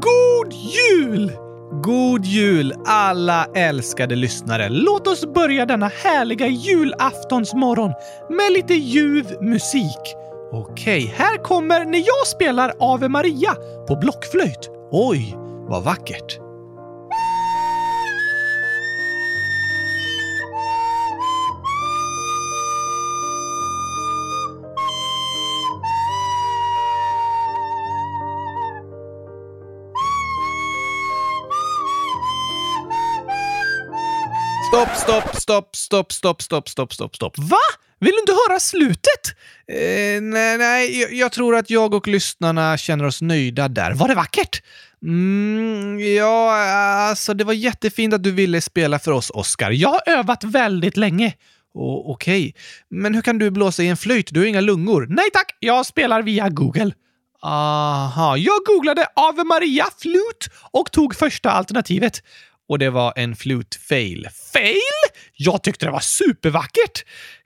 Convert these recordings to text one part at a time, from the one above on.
God jul! God jul alla älskade lyssnare! Låt oss börja denna härliga julaftonsmorgon med lite ljuv musik. Okej, här kommer när jag spelar Ave Maria på blockflöjt. Oj, vad vackert! Stopp, stopp, stopp, stopp, stopp, stopp, stopp, stopp, stopp. Va? Vill du inte höra slutet? Eh, nej, nej jag, jag, tror att jag och lyssnarna känner oss nöjda där. Var det vackert? Mm, ja, alltså det var jättefint att du ville spela för oss, Oscar. Jag har övat väldigt länge. Oh, Okej, okay. men hur kan du blåsa i en flöjt? Du har inga lungor. Nej tack, jag spelar via Google. Aha, jag googlade Ave Maria Flute och tog första alternativet och det var en flute fail. Fail? Jag tyckte det var supervackert!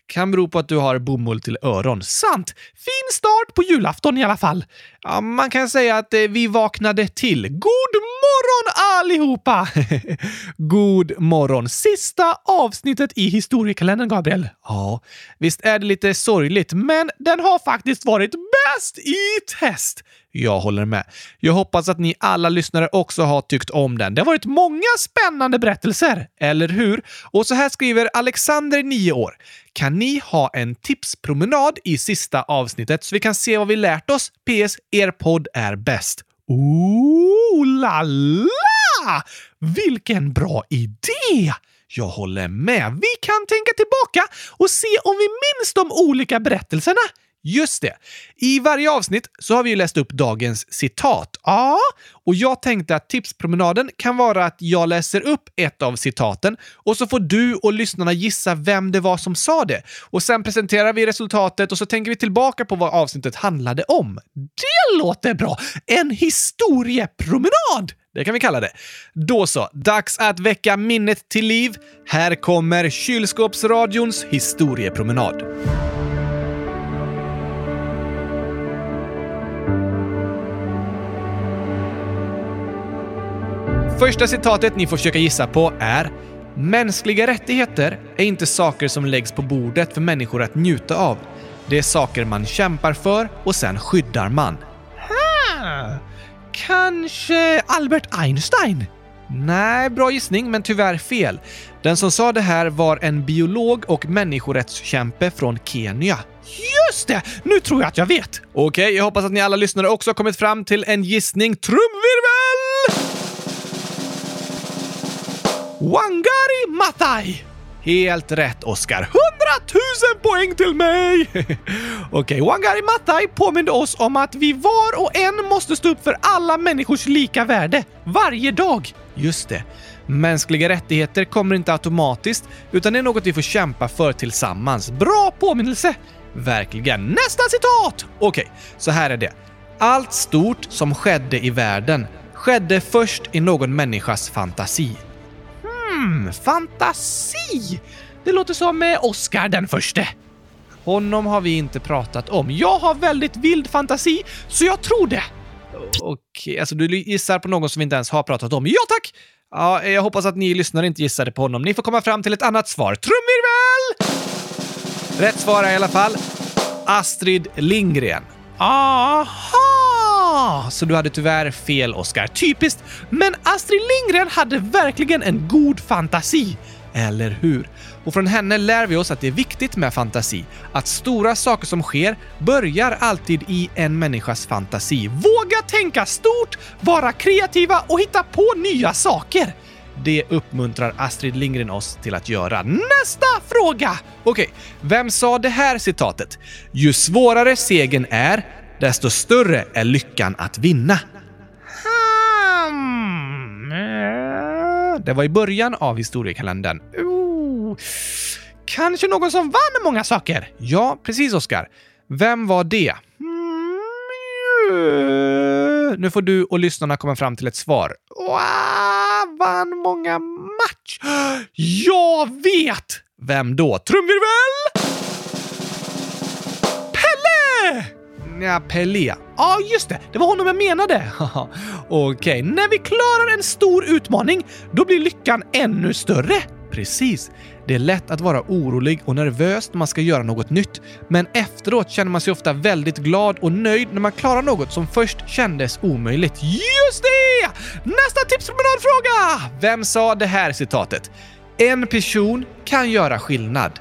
Kan bero på att du har bomull till öron. Sant! Fin start på julafton i alla fall. Ja, man kan säga att eh, vi vaknade till. God morgon allihopa! God morgon! Sista avsnittet i historiekalendern, Gabriel. Ja, visst är det lite sorgligt, men den har faktiskt varit bäst i test. Jag håller med. Jag hoppas att ni alla lyssnare också har tyckt om den. Det har varit många spännande berättelser, eller hur? Och så här skriver Alexander, 9 år. Kan ni ha en tipspromenad i sista avsnittet så vi kan se vad vi lärt oss? PS. Er podd är bäst. Ooh la la! Vilken bra idé! Jag håller med. Vi kan tänka tillbaka och se om vi minns de olika berättelserna. Just det. I varje avsnitt så har vi ju läst upp dagens citat. Ja, och jag tänkte att tipspromenaden kan vara att jag läser upp ett av citaten och så får du och lyssnarna gissa vem det var som sa det. Och sen presenterar vi resultatet och så tänker vi tillbaka på vad avsnittet handlade om. Det låter bra! En historiepromenad! Det kan vi kalla det. Då så, dags att väcka minnet till liv. Här kommer Kylskåpsradions historiepromenad. Första citatet ni får försöka gissa på är “Mänskliga rättigheter är inte saker som läggs på bordet för människor att njuta av. Det är saker man kämpar för och sen skyddar man.” ha. Kanske Albert Einstein? Nej, bra gissning, men tyvärr fel. Den som sa det här var en biolog och människorättskämpe från Kenya. Just det! Nu tror jag att jag vet! Okej, okay, jag hoppas att ni alla lyssnare också har kommit fram till en gissning. Trumvirvel! Wangari Mathai! Helt rätt, Oscar. 100 000 poäng till mig! Okej, okay, Wangari Mathai påminde oss om att vi var och en måste stå upp för alla människors lika värde, varje dag. Just det. Mänskliga rättigheter kommer inte automatiskt, utan det är något vi får kämpa för tillsammans. Bra påminnelse! Verkligen. Nästa citat! Okej, okay, så här är det. Allt stort som skedde i världen skedde först i någon människas fantasi. Hmm, fantasi! Det låter som eh, Oscar den förste. Honom har vi inte pratat om. Jag har väldigt vild fantasi, så jag tror det. Okej, alltså du gissar på någon som vi inte ens har pratat om. Ja, tack! Ja, jag hoppas att ni lyssnare inte gissade på honom. Ni får komma fram till ett annat svar. Trumvirvel! Rätt svar är i alla fall Astrid Lindgren. Aha! Så du hade tyvärr fel, Oscar. Typiskt. Men Astrid Lindgren hade verkligen en god fantasi. Eller hur? Och från henne lär vi oss att det är viktigt med fantasi. Att stora saker som sker börjar alltid i en människas fantasi. Våga tänka stort, vara kreativa och hitta på nya saker. Det uppmuntrar Astrid Lindgren oss till att göra. Nästa fråga! Okej, vem sa det här citatet? Ju svårare segern är, desto större är lyckan att vinna. Det var i början av historiekalendern. Ooh. Kanske någon som vann många saker? Ja, precis Oskar. Vem var det? Mm. Nu får du och lyssnarna komma fram till ett svar. Wow, vann många match. Jag vet! Vem då? Trumvirvel! Pelle! Ja, Pelé. Ja, just det. Det var honom jag menade. Okej, okay. när vi klarar en stor utmaning, då blir lyckan ännu större. Precis. Det är lätt att vara orolig och nervös när man ska göra något nytt, men efteråt känner man sig ofta väldigt glad och nöjd när man klarar något som först kändes omöjligt. Just det! Nästa tipspromenadfråga! Vem sa det här citatet? En person kan göra skillnad.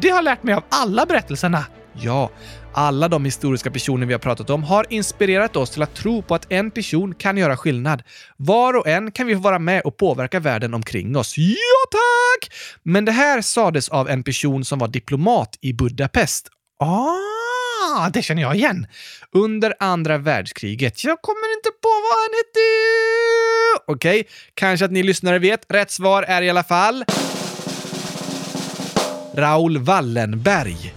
Det har jag lärt mig av alla berättelserna. Ja, alla de historiska personer vi har pratat om har inspirerat oss till att tro på att en person kan göra skillnad. Var och en kan vi få vara med och påverka världen omkring oss. Ja, tack! Men det här sades av en person som var diplomat i Budapest. Ah, det känner jag igen. Under andra världskriget. Jag kommer inte på vad han hette. Okej, okay. kanske att ni lyssnare vet. Rätt svar är i alla fall... Raoul Wallenberg.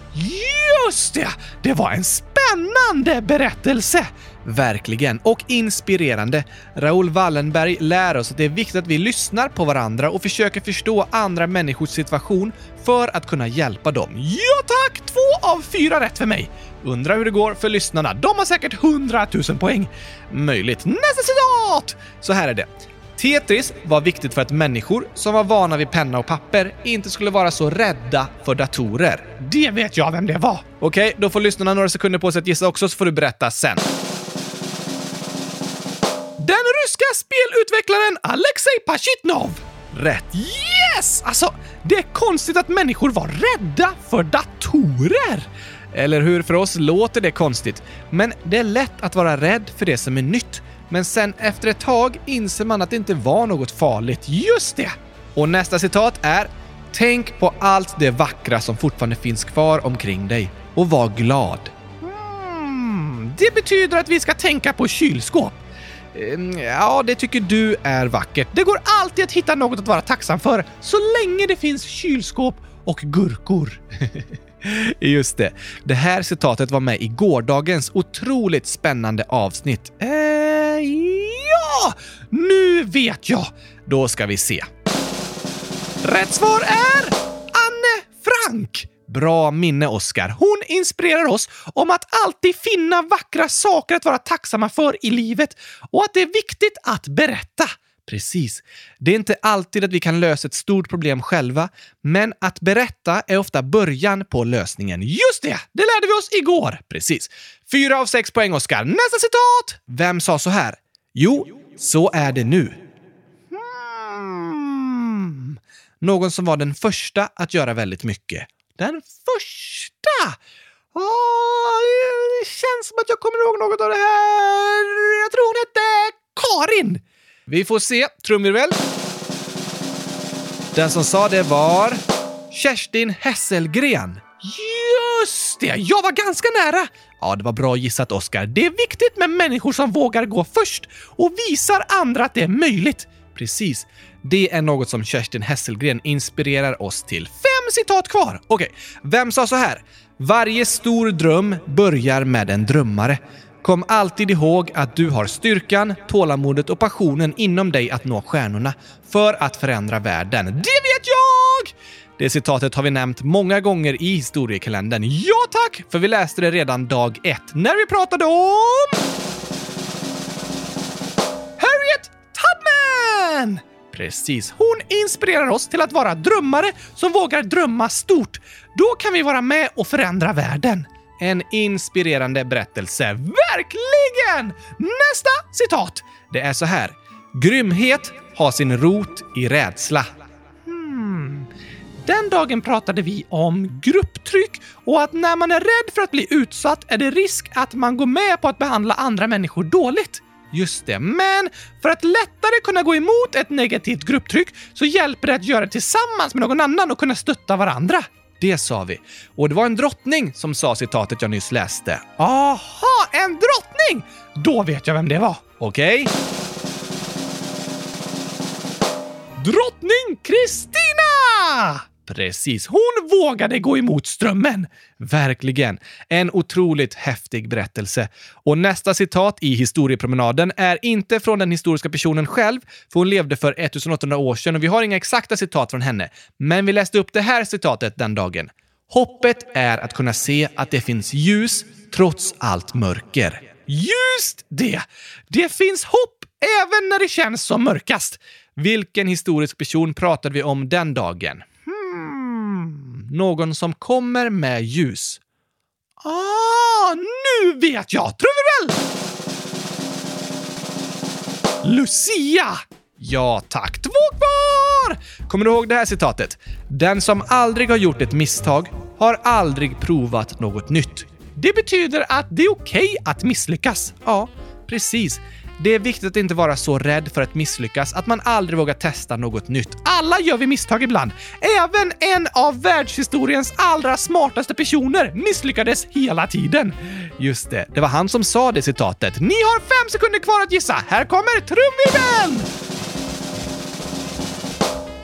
Just det! Det var en spännande berättelse! Verkligen. Och inspirerande. Raoul Wallenberg lär oss att det är viktigt att vi lyssnar på varandra och försöker förstå andra människors situation för att kunna hjälpa dem. Ja tack! Två av fyra rätt för mig! Undrar hur det går för lyssnarna. De har säkert 100 000 poäng. Möjligt. Nästa citat! Så här är det. Tetris var viktigt för att människor som var vana vid penna och papper inte skulle vara så rädda för datorer. Det vet jag vem det var! Okej, då får lyssnarna några sekunder på sig att gissa också, så får du berätta sen. Den ryska spelutvecklaren Alexej Pachitnov! Rätt. Yes! Alltså, det är konstigt att människor var rädda för datorer. Eller hur? För oss låter det konstigt. Men det är lätt att vara rädd för det som är nytt. Men sen efter ett tag inser man att det inte var något farligt. Just det! Och nästa citat är Tänk på allt det vackra som fortfarande finns kvar omkring dig och var glad. Mm, det betyder att vi ska tänka på kylskåp. Ehm, ja, det tycker du är vackert. Det går alltid att hitta något att vara tacksam för så länge det finns kylskåp och gurkor. Just det. Det här citatet var med i gårdagens otroligt spännande avsnitt. Eh, ja! Nu vet jag! Då ska vi se. Rätt svar är Anne Frank! Bra minne, Oskar. Hon inspirerar oss om att alltid finna vackra saker att vara tacksamma för i livet och att det är viktigt att berätta. Precis. Det är inte alltid att vi kan lösa ett stort problem själva, men att berätta är ofta början på lösningen. Just det! Det lärde vi oss igår! Precis. Fyra av sex poäng, Oskar. Nästa citat! Vem sa så här? Jo, så är det nu. Hmm. Någon som var den första att göra väldigt mycket. Den första! Oh, det känns som att jag kommer ihåg något av det här. Jag tror hon hette Karin! Vi får se. Trumvirvel. Den som sa det var Kerstin Hesselgren. Just det! Jag var ganska nära! Ja, det var bra gissat, Oskar. Det är viktigt med människor som vågar gå först och visar andra att det är möjligt. Precis. Det är något som Kerstin Hesselgren inspirerar oss till. Fem citat kvar! Okej, vem sa så här? Varje stor dröm börjar med en drömmare. Kom alltid ihåg att du har styrkan, tålamodet och passionen inom dig att nå stjärnorna för att förändra världen. Det vet jag! Det citatet har vi nämnt många gånger i historiekalendern. Ja tack! För vi läste det redan dag ett när vi pratade om... Harriet Tubman! Precis. Hon inspirerar oss till att vara drömmare som vågar drömma stort. Då kan vi vara med och förändra världen. En inspirerande berättelse. Verkligen! Nästa citat. Det är så här. Grymhet har sin rot i rädsla. Hmm. Den dagen pratade vi om grupptryck och att när man är rädd för att bli utsatt är det risk att man går med på att behandla andra människor dåligt. Just det, men för att lättare kunna gå emot ett negativt grupptryck så hjälper det att göra det tillsammans med någon annan och kunna stötta varandra. Det sa vi. Och det var en drottning som sa citatet jag nyss läste. Aha, en drottning! Då vet jag vem det var. Okej? Okay. Drottning Kristina! Precis, hon vågade gå emot strömmen. Verkligen. En otroligt häftig berättelse. Och nästa citat i historiepromenaden är inte från den historiska personen själv, för hon levde för 1800 år sedan och vi har inga exakta citat från henne. Men vi läste upp det här citatet den dagen. Hoppet är att kunna se att det finns ljus trots allt mörker. Just det! Det finns hopp även när det känns som mörkast. Vilken historisk person pratade vi om den dagen? Någon som kommer med ljus. Ah, nu vet jag! Trumvirvel! Lucia! Ja tack, två kvar! Kommer du ihåg det här citatet? Den som aldrig har gjort ett misstag har aldrig provat något nytt. Det betyder att det är okej okay att misslyckas. Ja, precis. Det är viktigt att inte vara så rädd för att misslyckas att man aldrig vågar testa något nytt. Alla gör vi misstag ibland. Även en av världshistoriens allra smartaste personer misslyckades hela tiden. Just det, det var han som sa det citatet. Ni har fem sekunder kvar att gissa. Här kommer trumvirveln!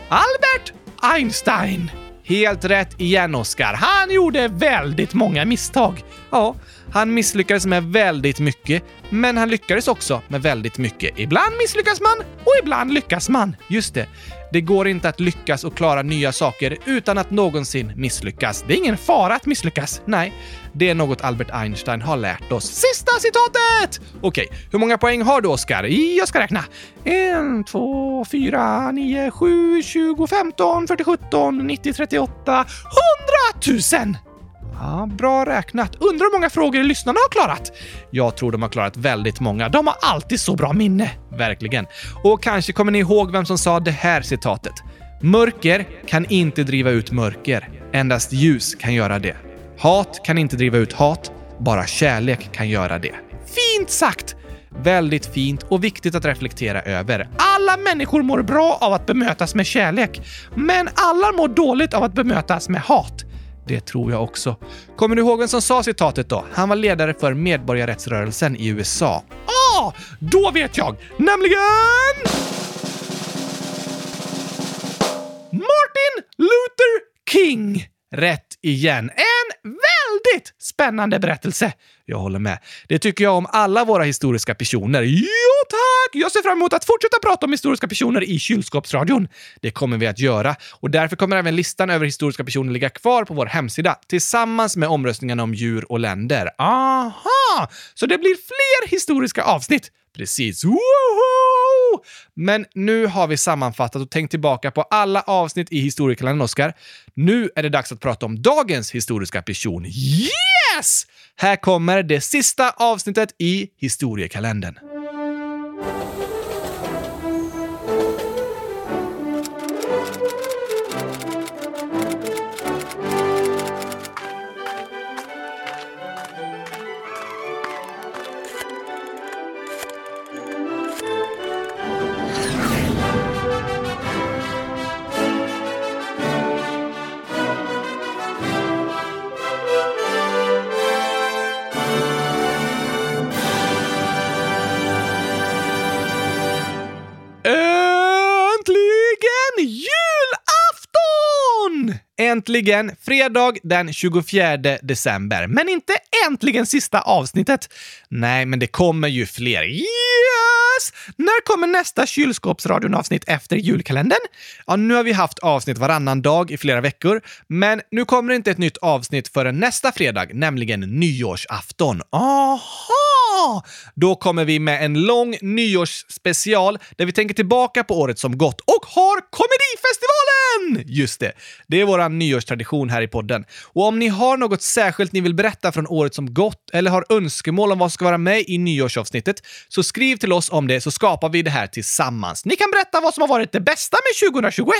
Albert Einstein. Helt rätt igen, Oscar. Han gjorde väldigt många misstag. Ja, han misslyckades med väldigt mycket, men han lyckades också med väldigt mycket. Ibland misslyckas man och ibland lyckas man. Just det. Det går inte att lyckas och klara nya saker utan att någonsin misslyckas. Det är ingen fara att misslyckas. Nej, det är något Albert Einstein har lärt oss. Sista citatet! Okej, hur många poäng har du, Oskar? Jag ska räkna. 1, 2, 4, 9, 7, 20, 15, 40, 17, 90, 38, 100 000! Ja, bra räknat. Undrar hur många frågor lyssnarna har klarat? Jag tror de har klarat väldigt många. De har alltid så bra minne. Verkligen. Och kanske kommer ni ihåg vem som sa det här citatet. Mörker kan inte driva ut mörker. Endast ljus kan göra det. Hat kan inte driva ut hat. Bara kärlek kan göra det. Fint sagt! Väldigt fint och viktigt att reflektera över. Alla människor mår bra av att bemötas med kärlek, men alla mår dåligt av att bemötas med hat. Det tror jag också. Kommer du ihåg vem som sa citatet då? Han var ledare för medborgarrättsrörelsen i USA. Ah! Då vet jag! Nämligen... Martin Luther King! Rätt igen. En väldigt spännande berättelse. Jag håller med. Det tycker jag om alla våra historiska personer. Jo tack! Jag ser fram emot att fortsätta prata om historiska personer i kylskåpsradion. Det kommer vi att göra och därför kommer även listan över historiska personer ligga kvar på vår hemsida tillsammans med omröstningarna om djur och länder. Aha! Så det blir fler historiska avsnitt. Precis. Woho! Men nu har vi sammanfattat och tänkt tillbaka på alla avsnitt i historiekalendern, Oskar. Nu är det dags att prata om dagens historiska person. Yes! Här kommer det sista avsnittet i historiekalendern. Äntligen fredag den 24 december. Men inte äntligen sista avsnittet. Nej, men det kommer ju fler. Yes! När kommer nästa kylskåpsradion-avsnitt efter julkalendern? Ja, nu har vi haft avsnitt varannan dag i flera veckor, men nu kommer inte ett nytt avsnitt förrän nästa fredag, nämligen nyårsafton. Aha! Då kommer vi med en lång nyårsspecial där vi tänker tillbaka på året som gått och har komedifestival! Men! Just det, det är vår nyårstradition här i podden. Och om ni har något särskilt ni vill berätta från året som gått eller har önskemål om vad som ska vara med i nyårsavsnittet, så skriv till oss om det så skapar vi det här tillsammans. Ni kan berätta vad som har varit det bästa med 2021.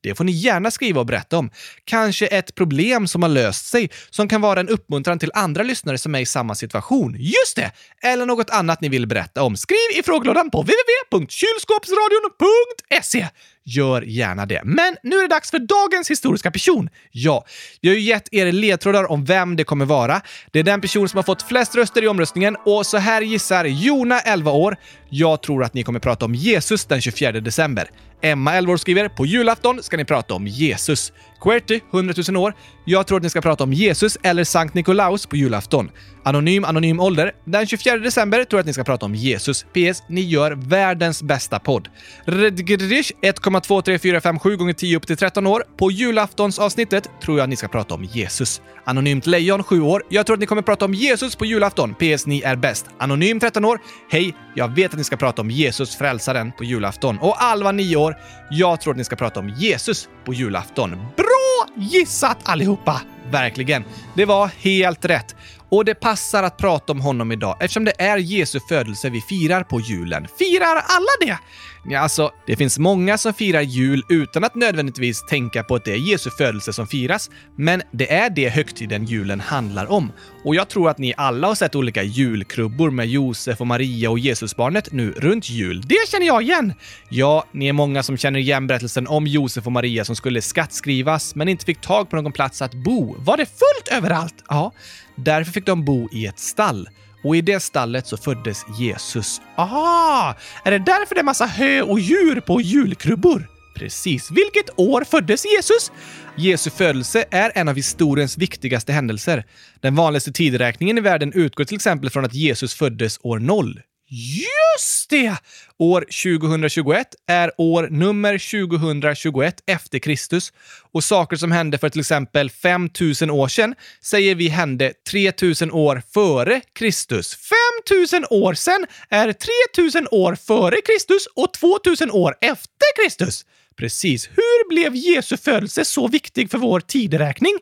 Det får ni gärna skriva och berätta om. Kanske ett problem som har löst sig, som kan vara en uppmuntran till andra lyssnare som är i samma situation. Just det! Eller något annat ni vill berätta om. Skriv i frågelådan på www.kylskåpsradion.se. Gör gärna det. Men nu är det dags för dagens historiska person. Ja, jag har ju gett er ledtrådar om vem det kommer vara. Det är den person som har fått flest röster i omröstningen och så här gissar Jona, 11 år. Jag tror att ni kommer prata om Jesus den 24 december. Emma, 11 år, skriver “På julafton ska ni prata om Jesus”. Querty, 100 000 år. Jag tror att ni ska prata om Jesus eller Sankt Nikolaus på julafton. Anonym, anonym ålder. Den 24 december tror jag att ni ska prata om Jesus. PS. Ni gör världens bästa podd. Redgrish, 1,2 3, 4, 5, 7 gånger 10 upp till 13 år. På julaftonsavsnittet tror jag att ni ska prata om Jesus. Anonymt Lejon, 7 år. Jag tror att ni kommer prata om Jesus på julafton. PS. Ni är bäst. Anonym, 13 år. Hej, jag vet att ni ska prata om Jesus, frälsaren, på julafton. Och Alva, 9 år. Jag tror att ni ska prata om Jesus på julafton. Bra gissat allihopa! Verkligen. Det var helt rätt. Och det passar att prata om honom idag eftersom det är Jesu födelse vi firar på julen. Firar alla det? Ja, alltså, det finns många som firar jul utan att nödvändigtvis tänka på att det är Jesu födelse som firas, men det är det högtiden julen handlar om. Och jag tror att ni alla har sett olika julkrubbor med Josef och Maria och Jesusbarnet nu runt jul. Det känner jag igen! Ja, ni är många som känner igen berättelsen om Josef och Maria som skulle skattskrivas men inte fick tag på någon plats att bo. Var det fullt överallt? Ja, därför fick de bo i ett stall. Och i det stallet så föddes Jesus. Aha! Är det därför det är massa hö och djur på julkrubbor? Precis. Vilket år föddes Jesus? Jesu födelse är en av historiens viktigaste händelser. Den vanligaste tideräkningen i världen utgår till exempel från att Jesus föddes år 0. Just det! År 2021 är år nummer 2021 efter Kristus och saker som hände för till exempel 5000 år sedan säger vi hände 3000 år före Kristus. 5000 år sedan är 3000 år före Kristus och 2000 år efter Kristus. Precis. Hur blev Jesu födelse så viktig för vår tideräkning?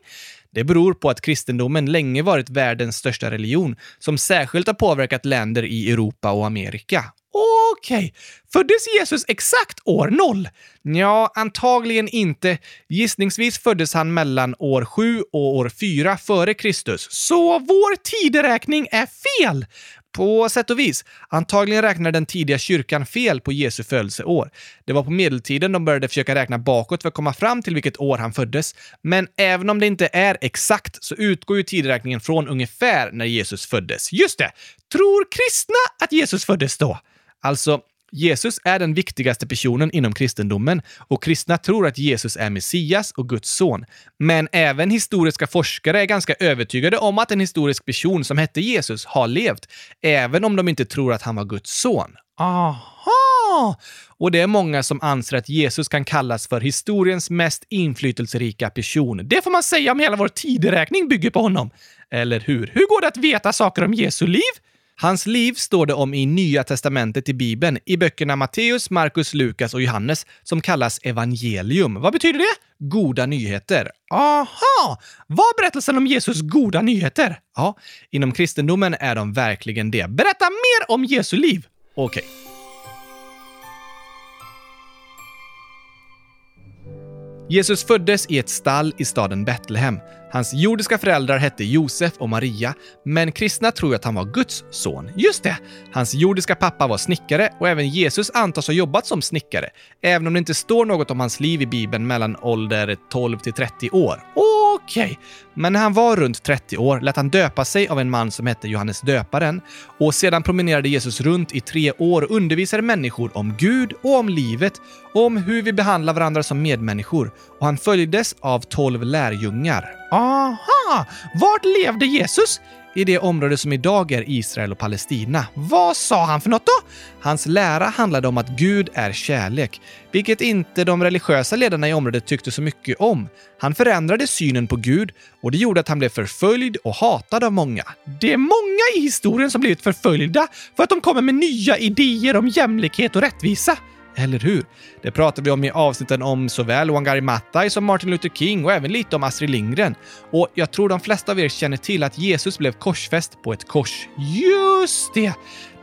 Det beror på att kristendomen länge varit världens största religion, som särskilt har påverkat länder i Europa och Amerika. Okej, okay. föddes Jesus exakt år 0? Ja, antagligen inte. Gissningsvis föddes han mellan år 7 och år 4 före Kristus, så vår tideräkning är fel! På sätt och vis. Antagligen räknade den tidiga kyrkan fel på Jesu födelseår. Det var på medeltiden de började försöka räkna bakåt för att komma fram till vilket år han föddes. Men även om det inte är exakt så utgår ju tideräkningen från ungefär när Jesus föddes. Just det! Tror kristna att Jesus föddes då? Alltså, Jesus är den viktigaste personen inom kristendomen och kristna tror att Jesus är Messias och Guds son. Men även historiska forskare är ganska övertygade om att en historisk person som hette Jesus har levt, även om de inte tror att han var Guds son. Aha! Och det är många som anser att Jesus kan kallas för historiens mest inflytelserika person. Det får man säga om hela vår tideräkning bygger på honom. Eller hur? Hur går det att veta saker om Jesu liv? Hans liv står det om i Nya testamentet i Bibeln, i böckerna Matteus, Markus, Lukas och Johannes, som kallas evangelium. Vad betyder det? Goda nyheter. Aha! Var berättelsen om Jesus goda nyheter? Ja, inom kristendomen är de verkligen det. Berätta mer om Jesu liv! Okej. Okay. Jesus föddes i ett stall i staden Betlehem. Hans jordiska föräldrar hette Josef och Maria, men kristna tror att han var Guds son. Just det! Hans jordiska pappa var snickare och även Jesus antas ha jobbat som snickare, även om det inte står något om hans liv i Bibeln mellan ålder 12 till 30 år. Okej, okay. men när han var runt 30 år lät han döpa sig av en man som hette Johannes döparen och sedan promenerade Jesus runt i tre år och undervisade människor om Gud och om livet och om hur vi behandlar varandra som medmänniskor och han följdes av tolv lärjungar. Aha! Vart levde Jesus? I det område som idag är Israel och Palestina. Vad sa han för något då? Hans lära handlade om att Gud är kärlek, vilket inte de religiösa ledarna i området tyckte så mycket om. Han förändrade synen på Gud och det gjorde att han blev förföljd och hatad av många. Det är många i historien som blivit förföljda för att de kommer med nya idéer om jämlikhet och rättvisa. Eller hur? Det pratade vi om i avsnitten om såväl Wangari Maathai som Martin Luther King och även lite om Astrid Lindgren. Och jag tror de flesta av er känner till att Jesus blev korsfäst på ett kors. Just det!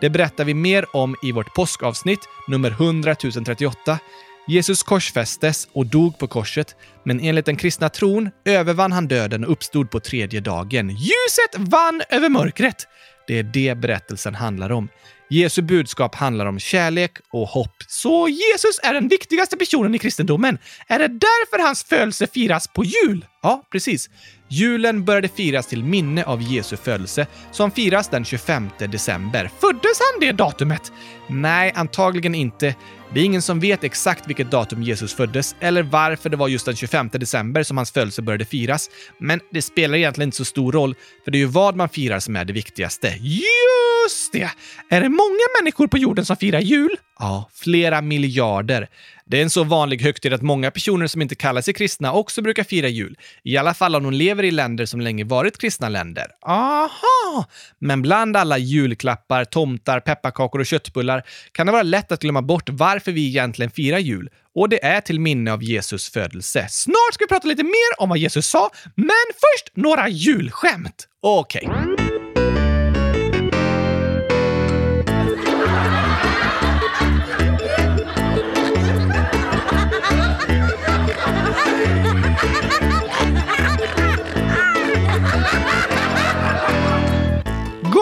Det berättar vi mer om i vårt påskavsnitt nummer 100 038. Jesus korsfästes och dog på korset, men enligt den kristna tron övervann han döden och uppstod på tredje dagen. Ljuset vann över mörkret! Det är det berättelsen handlar om. Jesu budskap handlar om kärlek och hopp. Så Jesus är den viktigaste personen i kristendomen. Är det därför hans födelse firas på jul? Ja, precis. Julen började firas till minne av Jesu födelse, som firas den 25 december. Föddes han det datumet? Nej, antagligen inte. Det är ingen som vet exakt vilket datum Jesus föddes eller varför det var just den 25 december som hans födelse började firas. Men det spelar egentligen inte så stor roll, för det är ju vad man firar som är det viktigaste. Yeah! Just det! Är det många människor på jorden som firar jul? Ja, flera miljarder. Det är en så vanlig högtid att många personer som inte kallar sig kristna också brukar fira jul. I alla fall om de lever i länder som länge varit kristna länder. Aha! Men bland alla julklappar, tomtar, pepparkakor och köttbullar kan det vara lätt att glömma bort varför vi egentligen firar jul. Och det är till minne av Jesus födelse. Snart ska vi prata lite mer om vad Jesus sa, men först några julskämt. Okej. Okay.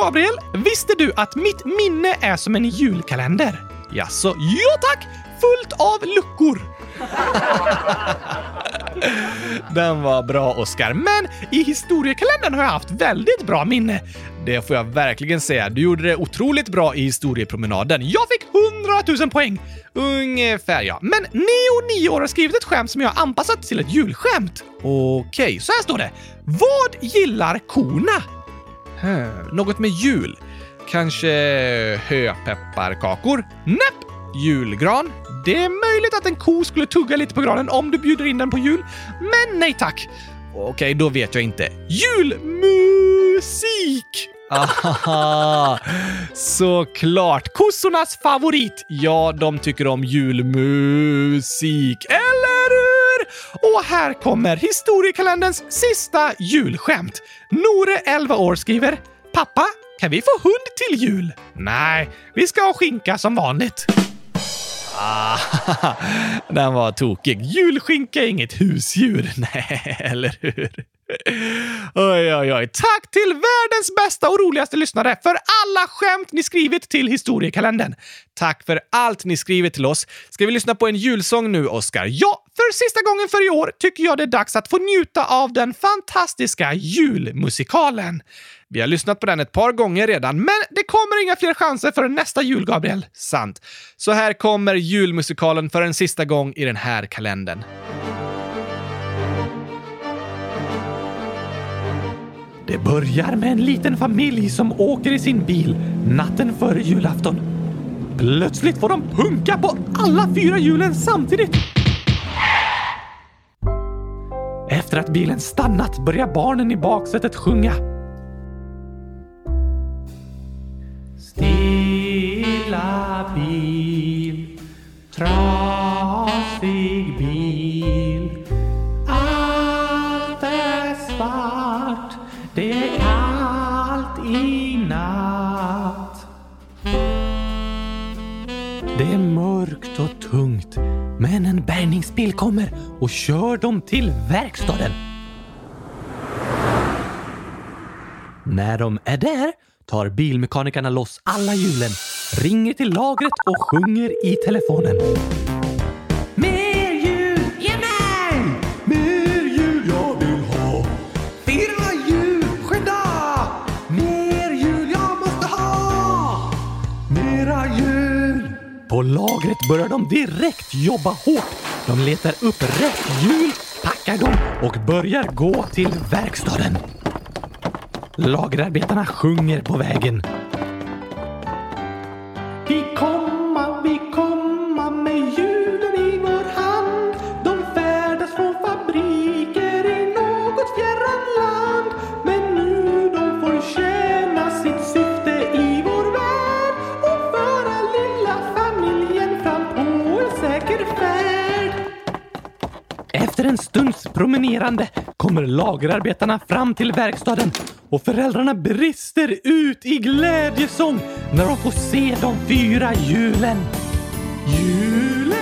Gabriel, visste du att mitt minne är som en julkalender? Jaså, ja tack! Fullt av luckor! Den var bra, Oskar. Men i historiekalendern har jag haft väldigt bra minne. Det får jag verkligen säga. Du gjorde det otroligt bra i historiepromenaden. Jag fick 100 000 poäng! Ungefär, ja. Men Neo, 9 år, har skrivit ett skämt som jag har anpassat till ett julskämt. Okej, okay, så här står det. Vad gillar korna? Något med jul. Kanske höpepparkakor? Näpp! Julgran? Det är möjligt att en ko skulle tugga lite på granen om du bjuder in den på jul, men nej tack. Okej, då vet jag inte. Julmusik! Aha, såklart! Kossornas favorit! Ja, de tycker om julmusik, eller? Och här kommer historiekalenderns sista julskämt. Nore, 11 år, skriver “Pappa, kan vi få hund till jul?” Nej, vi ska ha skinka som vanligt. Ah, den var tokig. Julskinka är inget husdjur. Nej, eller hur? Oj, oj, oj. Tack till världens bästa och roligaste lyssnare för alla skämt ni skrivit till historiekalendern. Tack för allt ni skrivit till oss. Ska vi lyssna på en julsång nu, Oskar? Ja, för sista gången för i år tycker jag det är dags att få njuta av den fantastiska julmusikalen. Vi har lyssnat på den ett par gånger redan, men det kommer inga fler chanser för nästa jul, Gabriel. Sant. Så här kommer julmusikalen för en sista gång i den här kalendern. Det börjar med en liten familj som åker i sin bil natten före julafton. Plötsligt får de punka på alla fyra hjulen samtidigt. Efter att bilen stannat börjar barnen i baksätet sjunga. Stilla bil, trav en bärgningsbil kommer och kör dem till verkstaden. När de är där tar bilmekanikerna loss alla hjulen, ringer till lagret och sjunger i telefonen. Mer hjul! Ge mig! Mer hjul jag vill ha! Fyra hjul! Skynda! Mer hjul jag måste ha! Mera hjul! På lagret börjar de direkt jobba hårt. De letar upp rätt hjul, packar dem och börjar gå till verkstaden. Lagerarbetarna sjunger på vägen. Promenerande kommer lagerarbetarna fram till verkstaden och föräldrarna brister ut i glädjesång när de får se de fyra hjulen. Hjulen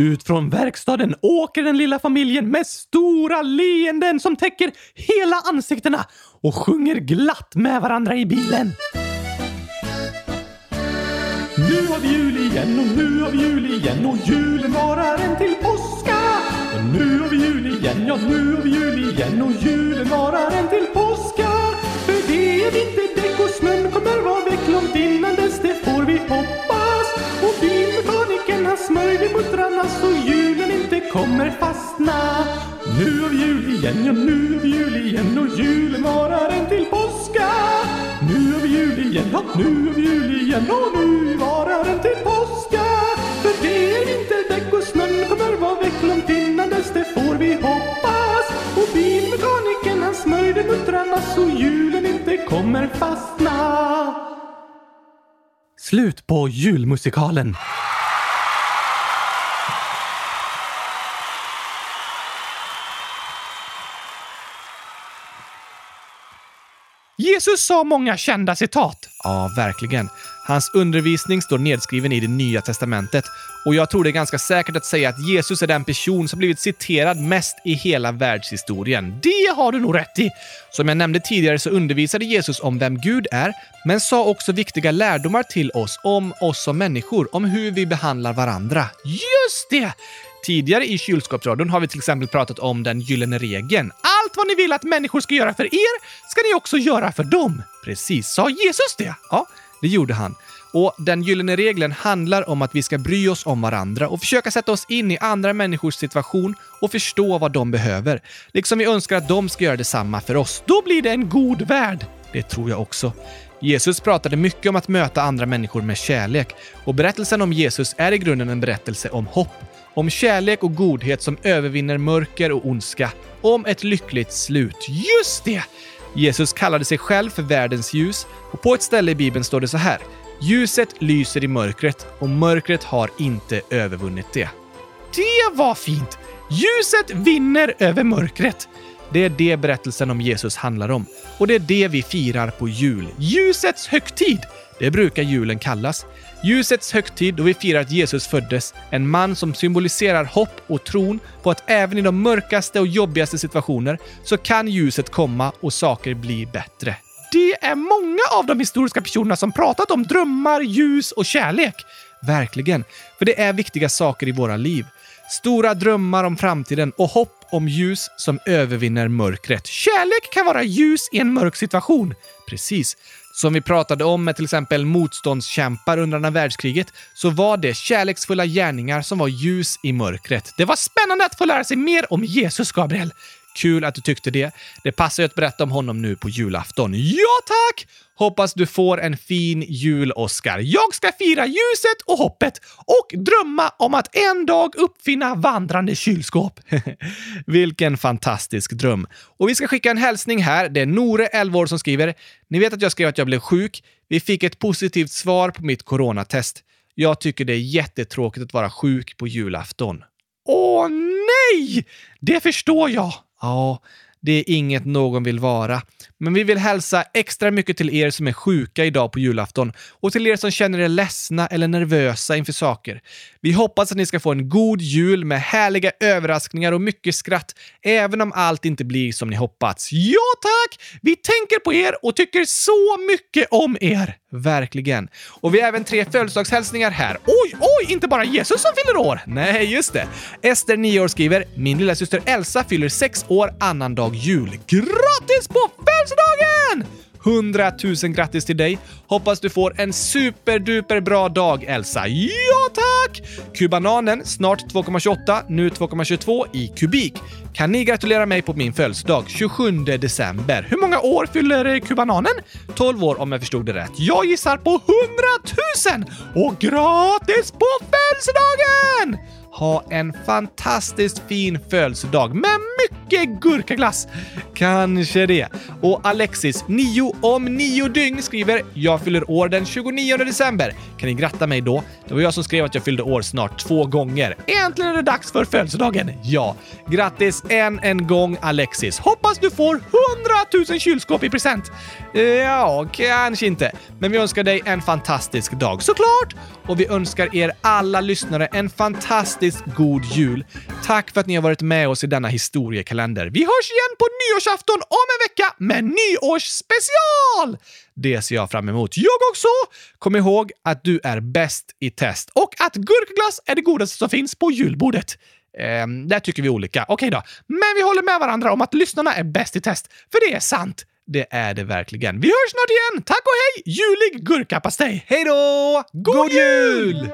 Ut från verkstaden åker den lilla familjen med stora leenden som täcker hela ansiktena och sjunger glatt med varandra i bilen. Nu har vi jul igen och nu har vi jul igen och julen varar en till påska. Och nu har vi jul igen, ja nu har vi jul igen och julen varar en till påska. För det är vinterdäck och snön kommer vara väck långt innan dess, det får vi hoppas. Och bilmekanikern han smörjde muttrarna så julen inte kommer fastna. Nu har jul igen, ja nu har jul igen och julen varar en till påska. Nu har jul igen, ja nu har jul igen och nu varar en till påska. För det är vinterdäck och snön kommer vara väck långt innan dess, det får vi hoppas. Och bilmekanikern han smörjde muttrarna så julen inte kommer fastna. Slut på julmusikalen. Jesus sa många kända citat. Ja, verkligen. Hans undervisning står nedskriven i det nya testamentet och jag tror det är ganska säkert att säga att Jesus är den person som blivit citerad mest i hela världshistorien. Det har du nog rätt i! Som jag nämnde tidigare så undervisade Jesus om vem Gud är, men sa också viktiga lärdomar till oss om oss som människor, om hur vi behandlar varandra. Just det! Tidigare i kylskåpsradion har vi till exempel pratat om den gyllene regeln. Allt vad ni vill att människor ska göra för er ska ni också göra för dem. Precis, sa Jesus det? Ja, det gjorde han. Och Den gyllene regeln handlar om att vi ska bry oss om varandra och försöka sätta oss in i andra människors situation och förstå vad de behöver. Liksom vi önskar att de ska göra detsamma för oss. Då blir det en god värld. Det tror jag också. Jesus pratade mycket om att möta andra människor med kärlek och berättelsen om Jesus är i grunden en berättelse om hopp. Om kärlek och godhet som övervinner mörker och ondska. Om ett lyckligt slut. Just det! Jesus kallade sig själv för världens ljus och på ett ställe i Bibeln står det så här. Ljuset lyser i mörkret och mörkret har inte övervunnit det. Det var fint! Ljuset vinner över mörkret. Det är det berättelsen om Jesus handlar om. Och det är det vi firar på jul. Ljusets högtid! Det brukar julen kallas. Ljusets högtid då vi firar att Jesus föddes. En man som symboliserar hopp och tron på att även i de mörkaste och jobbigaste situationer så kan ljuset komma och saker bli bättre. Det är många av de historiska personerna som pratat om drömmar, ljus och kärlek. Verkligen. För det är viktiga saker i våra liv. Stora drömmar om framtiden och hopp om ljus som övervinner mörkret. Kärlek kan vara ljus i en mörk situation. Precis. Som vi pratade om med till exempel motståndskämpar under andra världskriget så var det kärleksfulla gärningar som var ljus i mörkret. Det var spännande att få lära sig mer om Jesus, Gabriel. Kul att du tyckte det. Det passar ju att berätta om honom nu på julafton. Ja, tack! Hoppas du får en fin jul, Oscar. Jag ska fira ljuset och hoppet och drömma om att en dag uppfinna vandrande kylskåp. Vilken fantastisk dröm. Och vi ska skicka en hälsning här. Det är Nore, 11 år, som skriver. Ni vet att jag skrev att jag blev sjuk. Vi fick ett positivt svar på mitt coronatest. Jag tycker det är jättetråkigt att vara sjuk på julafton. Åh nej! Det förstår jag. Ja, det är inget någon vill vara. Men vi vill hälsa extra mycket till er som är sjuka idag på julafton och till er som känner er ledsna eller nervösa inför saker. Vi hoppas att ni ska få en god jul med härliga överraskningar och mycket skratt, även om allt inte blir som ni hoppats. Ja tack! Vi tänker på er och tycker så mycket om er! Verkligen. Och vi har även tre födelsedagshälsningar här. Oj, oj! Inte bara Jesus som fyller år! Nej, just det. Ester, 9 år, skriver “Min lilla syster Elsa fyller 6 år annandag jul. Grattis på födelsedagen! 100 000 grattis till dig! Hoppas du får en superduper bra dag, Elsa. Ja, tack! Kubananen, snart 2,28, nu 2,22 i kubik. Kan ni gratulera mig på min födelsedag 27 december? Hur många år fyller eh, kubananen? 12 år om jag förstod det rätt. Jag gissar på 100 000! Och gratis på födelsedagen! ha en fantastiskt fin födelsedag med mycket gurkaglass. Kanske det. Och Alexis, 9 om 9 dygn, skriver “Jag fyller år den 29 december. Kan ni gratta mig då? Det var jag som skrev att jag fyllde år snart två gånger. Äntligen är det dags för födelsedagen. Ja, grattis än en gång Alexis. Hoppas du får 100 000 kylskåp i present. Ja, kanske inte. Men vi önskar dig en fantastisk dag såklart! Och vi önskar er alla lyssnare en fantastiskt god jul. Tack för att ni har varit med oss i denna historiekalender. Vi hörs igen på nyårsafton om en vecka med nyårsspecial! Det ser jag fram emot. Jag också! Kom ihåg att du är bäst i test och att gurkglass är det godaste som finns på julbordet. Ehm, där tycker vi olika. Okej då. Men vi håller med varandra om att lyssnarna är bäst i test, för det är sant. Det är det verkligen. Vi hörs snart igen! Tack och hej! Julig gurkapastej! Hej då! God, God jul!